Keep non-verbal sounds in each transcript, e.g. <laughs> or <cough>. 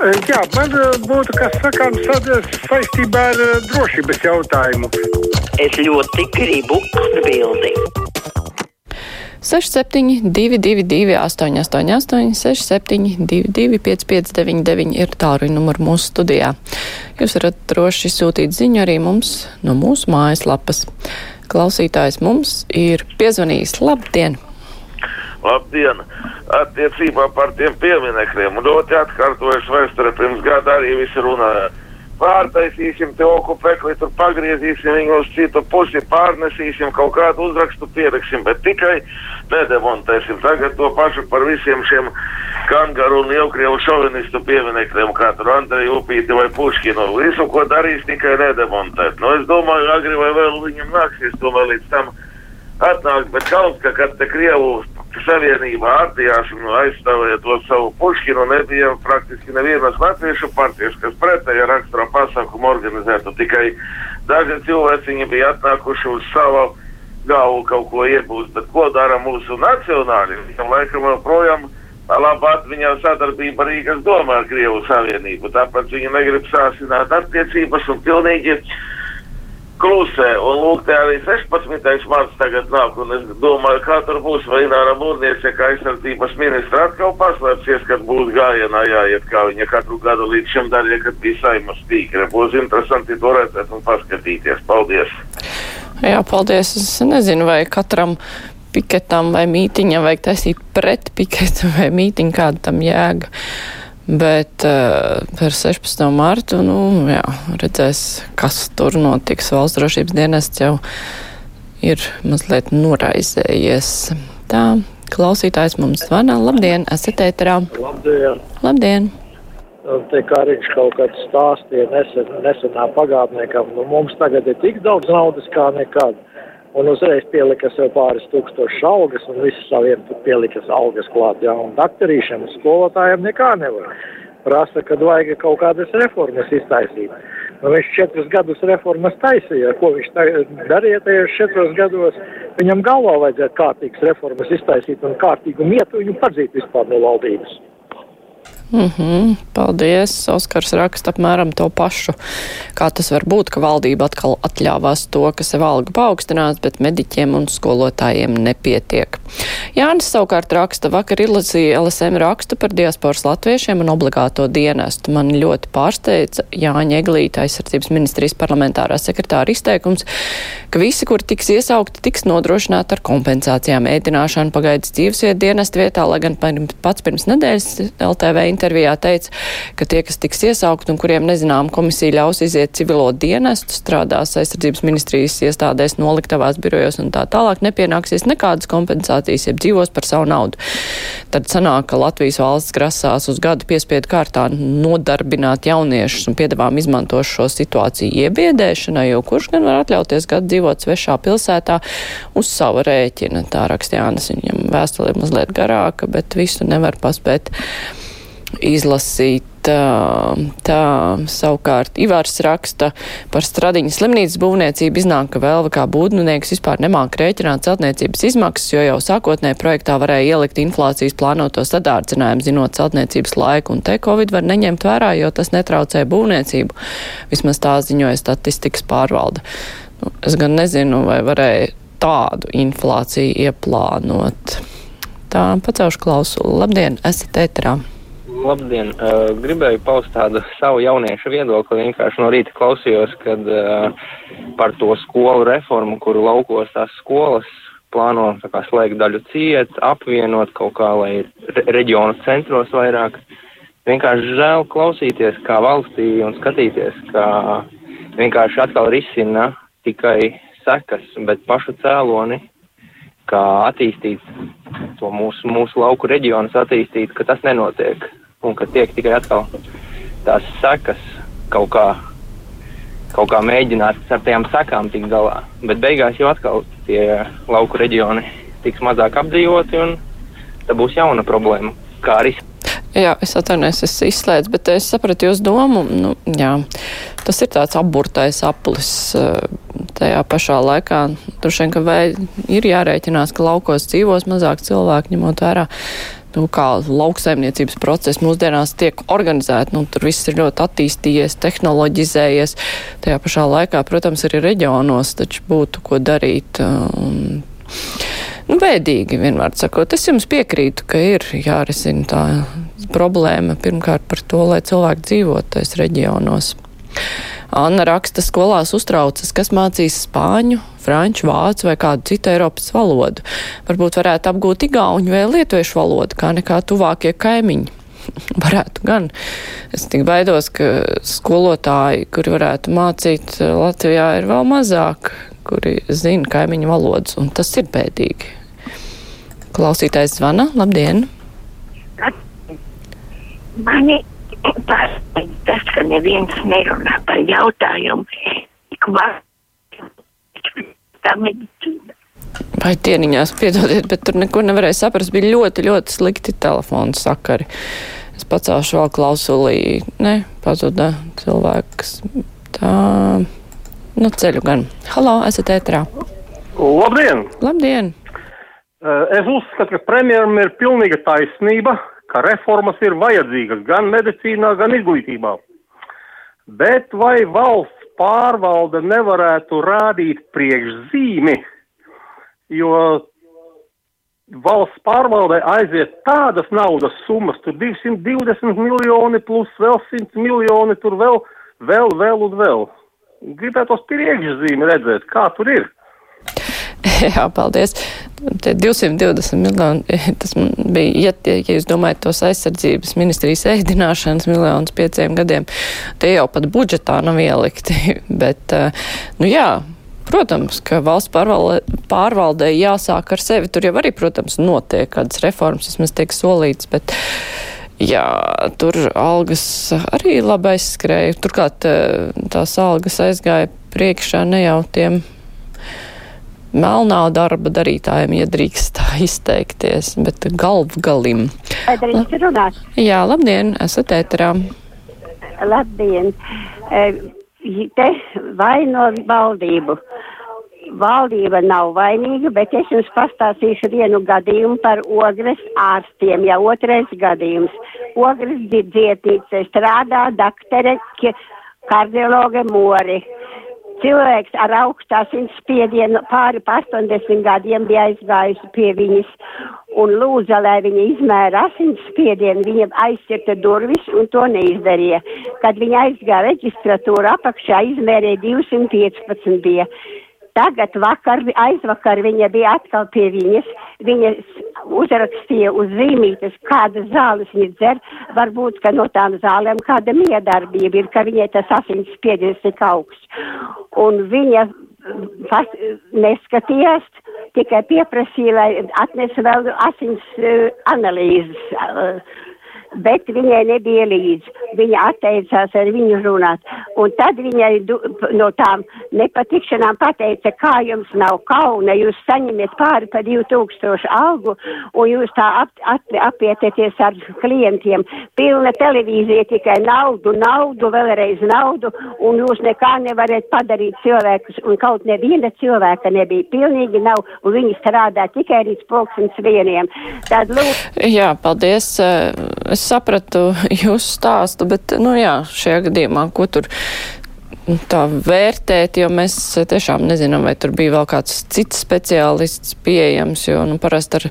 Jā, man būtu kas sakāms saistībā ar drošības jautājumu. Es ļoti gribu atbildēt. 6722, 888, 672, 559, ir tālruņa numurs mūsu studijā. Jūs varat droši sūtīt ziņu arī mums no mūsu mājaslapas. Klausītājs mums ir piezvanījis. Labdien! Labdien! Attiecībā par tiem pieminekļiem. Ļoti atkārtojuši vēsture pirms gada arī visi runāja pārtaisīsim te okupekli, tur pagriezīsim viņu uz citu pusi, pārnesīsim, kaut kādu uzrakstu pieraksim, bet tikai nedemontēsim. Tagad to pašu par visiem šiem kangaru un lielkrievu šovinistu pieminekļiem, kā tur Andreju Upīti vai Puškinu. Visu, ko darīs, tikai nedemontēt. Nu, es domāju, agri vai vēl viņam nāksies tomēr līdz tam atnākt, bet kaut kā, kad te Krievu savienībā ārtījās un aizstāvēja to savu puškinu, nebija praktiski nevienas latviešu partijas, kas pretēja rakstura pasākumu organizētu. Tikai daži cilvēciņi bija atnākuši uz savu galvu kaut ko iegūst, bet ko dara mūsu nacionāļi? Viņam laikam joprojām labāk viņam sadarbība Rīgas domā ar Krievu savienību, tāpēc viņi negrib sāsināt attiecības un pilnīgi klusē. Un lūk, te arī 16. marts tagad nāk, un es domāju, kā tur būs, vai Ināra Mūrniece, kā aizsardzības ministra atkal paslēpsies, kad būs gājienā jāiet, kā viņa katru gadu līdz šim darīja, kad bija saimas tīkre. Būs interesanti to redzēt un paskatīties. Paldies! Jā, paldies! Es nezinu, vai katram piketam vai mītiņam vajag taisīt pret piketu vai mītiņu, kāda tam jēga. Bet uh, par 16. martu, nu, jā, redzēs, kas tur notiks. Valsts drošības dienests jau ir mazliet noraizējies. Tā, klausītājs mums zvana. Labdien, esat ēterā. Labdien. Labdien. Te kā viņš kaut kad stāstīja nesen, nesenā pagātnē, ka nu, mums tagad ir tik daudz naudas kā nekad un uzreiz pielika sev pāris tūkstošus algas, un visi saviem tur pielikas algas klāt, jā, un daktarīšiem un skolotājiem nekā nevar. Prasa, kad vajag kaut kādas reformas iztaisīt. Nu, viņš četrus gadus reformas taisīja, ko viņš darīja tajos četros gados. Viņam galvā vajadzētu kārtīgas reformas iztaisīt un kārtīgu mietu viņu padzīt vispār no valdības. Mm -hmm, paldies. Oskars raksta apmēram to pašu. Kā tas var būt, ka valdība atkal atļāvās to, ka sev alga paaugstinās, bet mediķiem un skolotājiem nepietiek. Jānis savukārt raksta, vakar izlasīja LSM rakstu par diasporas latviešiem un obligāto dienestu. Man ļoti pārsteidza Jāņa Eglīta aizsardzības ministrijas parlamentārā sekretāra izteikums, ka visi, kuri tiks iesaukti, tiks nodrošināti ar kompensācijām ēdināšanu pagaidas dzīvesvietu dienestu vietā, lai gan pats pirms nedēļas LTV intervijā teica, ka tie, kas tiks iesaukt un kuriem nezinām komisija ļaus iziet civilo dienestu, strādās aizsardzības ministrijas iestādēs, noliktavās birojos un tā tālāk, nepienāksies nekādas kompensācijas, ja dzīvos par savu naudu. Tad sanāk, ka Latvijas valsts grasās uz gadu piespiedu kārtā nodarbināt jauniešus un piedāvām izmanto šo situāciju iebiedēšanai, jo kurš gan var atļauties gadu dzīvot svešā pilsētā uz savu rēķina. Tā rakstījānas viņam vēstule ir mazliet garāka, bet visu nevar paspēt izlasīt. Tā savukārt Ivārs raksta par stradiņas slimnīcas būvniecību iznāk, ka vēl kā būdnieks vispār nemāk rēķināt celtniecības izmaksas, jo jau sākotnē projektā varēja ielikt inflācijas plānoto sadārdzinājumu, zinot celtniecības laiku, un te Covid var neņemt vērā, jo tas netraucē būvniecību. Vismaz tā ziņoja statistikas pārvalde. Nu, es gan nezinu, vai varēja tādu inflāciju ieplānot. Tā pacelšu klausulu. Labdien, esat ēterā! Labdien! Uh, gribēju paust tādu savu jauniešu viedokli. Vienkārši no rīta klausījos, kad uh, par to skolu reformu, kuru laukos tās skolas plāno kā, slēgt daļu ciet, apvienot kaut kā, lai re reģionu centros vairāk. Vienkārši žēl klausīties kā valstī un skatīties, kā vienkārši atkal risina tikai sekas, bet pašu cēloni, kā attīstīt to mūsu, mūsu lauku reģionus, attīstīt, ka tas nenotiek un ka tiek tikai atkal tās sekas kaut kā, kaut kā mēģināt ar tām sekām tikt galā. Bet beigās jau atkal tie lauku reģioni tiks mazāk apdzīvoti un tā būs jauna problēma. Kā arī Jā, es atvainojos, es izslēdzu, bet es sapratu jūsu domu. Nu, jā, tas ir tāds apburtais aplis tajā pašā laikā. Droši vien, ka ir jārēķinās, ka laukos dzīvos mazāk cilvēku, ņemot vērā nu, kā lauksaimniecības procesi mūsdienās tiek organizēti. Nu, tur viss ir ļoti attīstījies, tehnoloģizējies. Tajā pašā laikā, protams, arī reģionos taču būtu ko darīt. Un, nu, bēdīgi, vienmēr sakot. Es jums piekrītu, ka ir jārisina tā problēma pirmkārt par to, lai cilvēki dzīvotais reģionos. Anna raksta, skolās uztraucas, kas mācīs spāņu, franču, vācu vai kādu citu Eiropas valodu. Varbūt varētu apgūt igauņu vai lietuviešu valodu, kā nekā tuvākie kaimiņi. <laughs> varētu gan. Es tik baidos, ka skolotāji, kuri varētu mācīt Latvijā, ir vēl mazāk, kuri zina kaimiņu valodas, un tas ir bēdīgi. Klausītājs zvana, labdien! Mani pārsteidz tas, ka neviens nerunā par jautājumu, cik tā medicīna. Vai dieniņās, piedodiet, bet tur neko nevarēja saprast. Bija ļoti, ļoti slikti telefonu sakari. Es pacēlu vēl klausulī, ne, pazuda cilvēks. Tā, nu ceļu gan. Halo, esat ētrā. Labdien! Labdien! Es uzskatu, ka premjeram ir pilnīga taisnība, ka reformas ir vajadzīgas gan medicīnā, gan izglītībā. Bet vai valsts pārvalde nevarētu rādīt priekšzīmi, jo valsts pārvaldē aiziet tādas naudas summas, tur 220 miljoni plus vēl 100 miljoni, tur vēl, vēl, vēl un vēl. Gribētu tos priekšzīmi redzēt, kā tur ir. <laughs> Jā, paldies. Tie 220 miljoni, tas bija, ja, ja jūs domājat tos aizsardzības ministrijas ēdināšanas miljonus pieciem gadiem, tie jau pat budžetā nav ielikti. <laughs> Bet, eh, nu jā, protams, ka valsts pārvalde, pārvaldē jāsāk ar sevi. Tur jau arī, protams, notiek kādas reformas, vismaz tiek solīts, bet. Jā, tur algas arī labi aizskrēja. Turklāt eh, tās algas aizgāja priekšā ne jau tiem melnā darba darītājiem, ja drīkst tā izteikties, bet galvgalim. Drīkst runāt? Jā, labdien, esat ēterā. Labdien. Te vaino valdību. Valdība nav vainīga, bet es jums pastāstīšu vienu gadījumu par ogres ārstiem, jau otrais gadījums. Ogres dzietnīca strādā daktere kardiologa Mori cilvēks ar augstu asinsspiedienu pāri pa 80 gadiem bija aizgājusi pie viņas un lūdza, lai viņa izmēra asinsspiedienu, viņa aizcirta durvis un to neizdarīja. Kad viņa aizgāja reģistratūra apakšā, izmērēja 215 bija. Tagad vakar, aizvakar viņa bija atkal pie viņas. Viņa uzrakstīja uz zīmītes, kādas zāles viņa dzer. Varbūt, ka no tām zālēm kāda miedarbība ir, ka viņai tas asins spiediens tik augsts. Un viņa pas, neskatījās, tikai pieprasīja, lai atnesa vēl asins uh, analīzes. Uh, bet viņai nebija līdzi. Viņa atteicās ar viņu runāt. Un tad viņai no tām nepatikšanām pateica, kā jums nav kauna, jūs saņemiet pāri pa 2000 algu un jūs tā ap, ap, apieties ar klientiem. Pilna televīzija tikai naudu, naudu, vēlreiz naudu un jūs nekā nevarat padarīt cilvēkus un kaut neviena cilvēka nebija. Pilnīgi nav un viņi strādā tikai līdz pulkstens vieniem. Tad, lūk. Jā, paldies. Es sapratu jūsu stāstu, bet, nu jā, šajā gadījumā, ko tur tā vērtēt, jo mēs tiešām nezinām, vai tur bija vēl kāds cits speciālists pieejams, jo, nu, parasti ar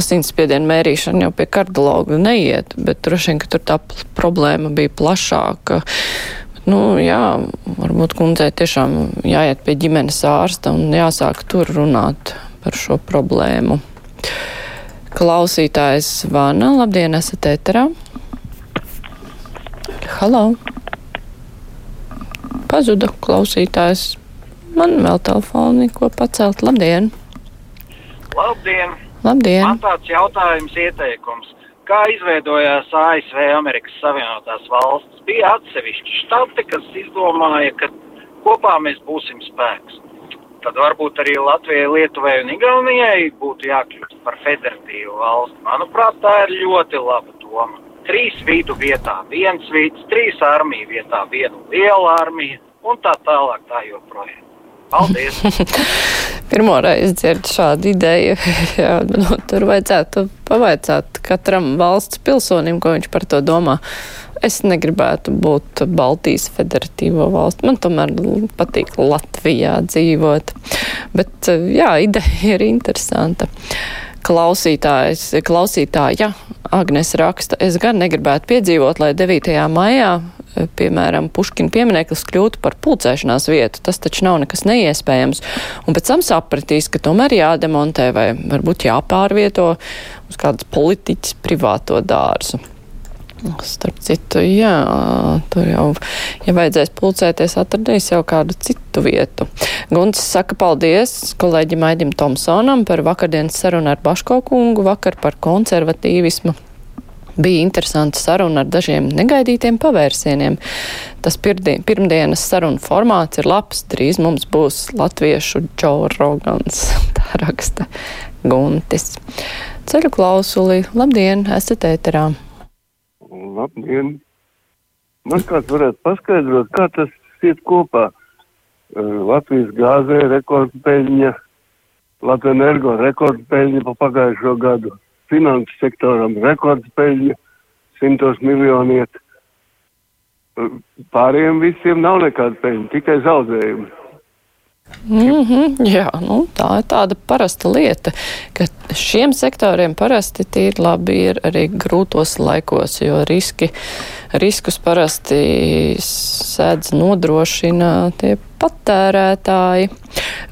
asinsspiedienu mērīšanu jau pie kardiologa neiet, bet droši vien, ka tur tā problēma bija plašāka. Nu, jā, varbūt kundzei tiešām jāiet pie ģimenes ārsta un jāsāk tur runāt par šo problēmu. Klausītājs Vana, labdien, esat ēterā. Halo! Pazuda klausītājs. Man vēl telefoni, ko pacelt. Labdien! Labdien! Labdien! Man tāds jautājums ieteikums. Kā izveidojās ASV Amerikas Savienotās valsts? Bija atsevišķi štati, kas izdomāja, ka kopā mēs būsim spēks tad varbūt arī Latvijai, Lietuvai un Igaunijai būtu jākļūst par federatīvu valsti. Manuprāt, tā ir ļoti laba doma. Trīs vīdu vietā viens vīds, trīs armiju vietā viena liela armija un tā tālāk tā joprojām. Paldies! <laughs> Pirmo reizi dzirdu šādu ideju. <laughs> Jā, nu, tur vajadzētu pavaicāt katram valsts pilsonim, ko viņš par to domā. Es negribētu būt Baltijas federatīvo valstu. Man tomēr patīk Latvijā dzīvot. Bet jā, ideja ir interesanta. Klausītājs, klausītāja Agnes raksta, es gan negribētu piedzīvot, lai 9. maijā piemēram, Puškina piemineklis kļūtu par pulcēšanās vietu. Tas taču nav nekas neiespējams. Un pēc tam sapratīs, ka tomēr jādemontē vai varbūt jāpārvieto uz kādas politiķas privāto dārzu. Starp citu, jā, tur jau, ja vajadzēs pulcēties, atradīs jau kādu citu vietu. Gunts saka paldies kolēģim Aidim Tomsonam par vakardienas sarunu ar Baško kungu, vakar par konservatīvismu Bija interesanta saruna ar dažiem negaidītiem pavērsieniem. Tas pirdien, pirmdienas saruna formāts ir labs. Drīz mums būs latviešu Džo Rogans. <laughs> Tā raksta Guntis. Ceļu klausuli. Labdien, esat ēterā. Labdien. Man kāds varētu paskaidrot, kā tas iet kopā. Latvijas gāzē rekordpeļņa, Latvijas energo rekordpeļņa pa pagājušo gadu finanses sektoram rekordspēļņa, simtos miljoni iet. Pārējiem visiem nav nekāda peļņa, tikai zaudējumi. Mm -hmm, jā, nu, tā ir tāda parasta lieta, ka šiem sektoriem parasti tīri labi ir arī grūtos laikos, jo riski, riskus parasti sēdz nodrošina tie patērētāji.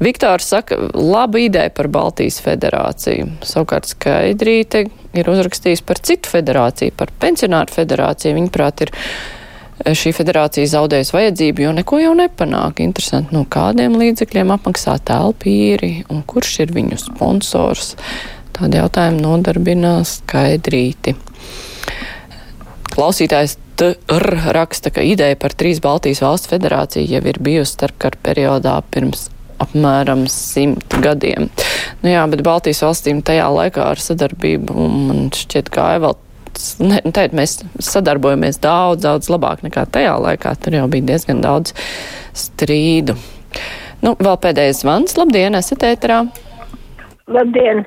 Viktors saka, laba ideja par Baltijas federāciju. Savukārt Skaidrīte ir uzrakstījis par citu federāciju, par pensionāru federāciju. Viņuprāt, ir šī federācija zaudējusi vajadzību, jo neko jau nepanāk. Interesanti, no kādiem līdzekļiem apmaksā telpīri un kurš ir viņu sponsors. Tādi jautājumi nodarbinās skaidrīti. Klausītājs TR raksta, ka ideja par trīs Baltijas valstu federāciju jau ir bijusi starpkara periodā pirms apmēram simt gadiem. Nu jā, bet Baltijas valstīm tajā laikā ar sadarbību man šķiet gāja vēl ne, teikt, mēs sadarbojamies daudz, daudz labāk nekā tajā laikā. Tur jau bija diezgan daudz strīdu. Nu, vēl pēdējais zvans. Labdien, esat ēterā. Labdien!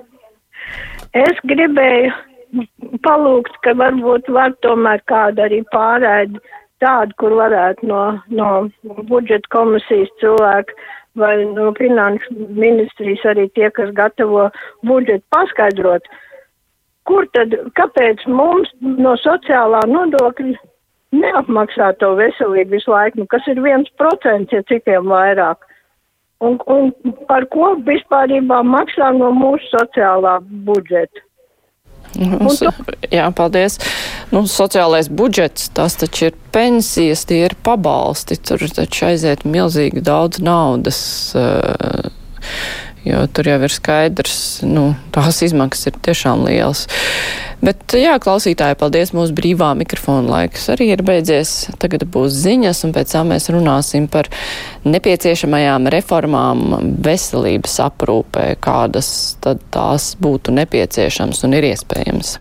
Es gribēju palūgt, ka varbūt var tomēr kāda arī pārēdi tādu, kur varētu no, no budžeta komisijas cilvēku vai no finanšu ministrijas arī tie, kas gatavo budžetu, paskaidrot, kur tad, kāpēc mums no sociālā nodokļa neapmaksā to veselību visu laiku, nu, kas ir viens procents, ja cikiem vairāk. Un, un par ko vispārībā maksā no mūsu sociālā budžeta? Nu, to... Jā, paldies. Nu, sociālais budžets, tas taču ir pensijas, tie ir pabalsti, tur taču aiziet milzīgi daudz naudas. Uh, jo tur jau ir skaidrs, nu, tās izmaksas ir tiešām lielas. Bet, jā, klausītāji, paldies, mūsu brīvā mikrofona laiks arī ir beidzies. Tagad būs ziņas, un pēc tam mēs runāsim par nepieciešamajām reformām veselības aprūpē, kādas tad tās būtu nepieciešams un ir iespējams.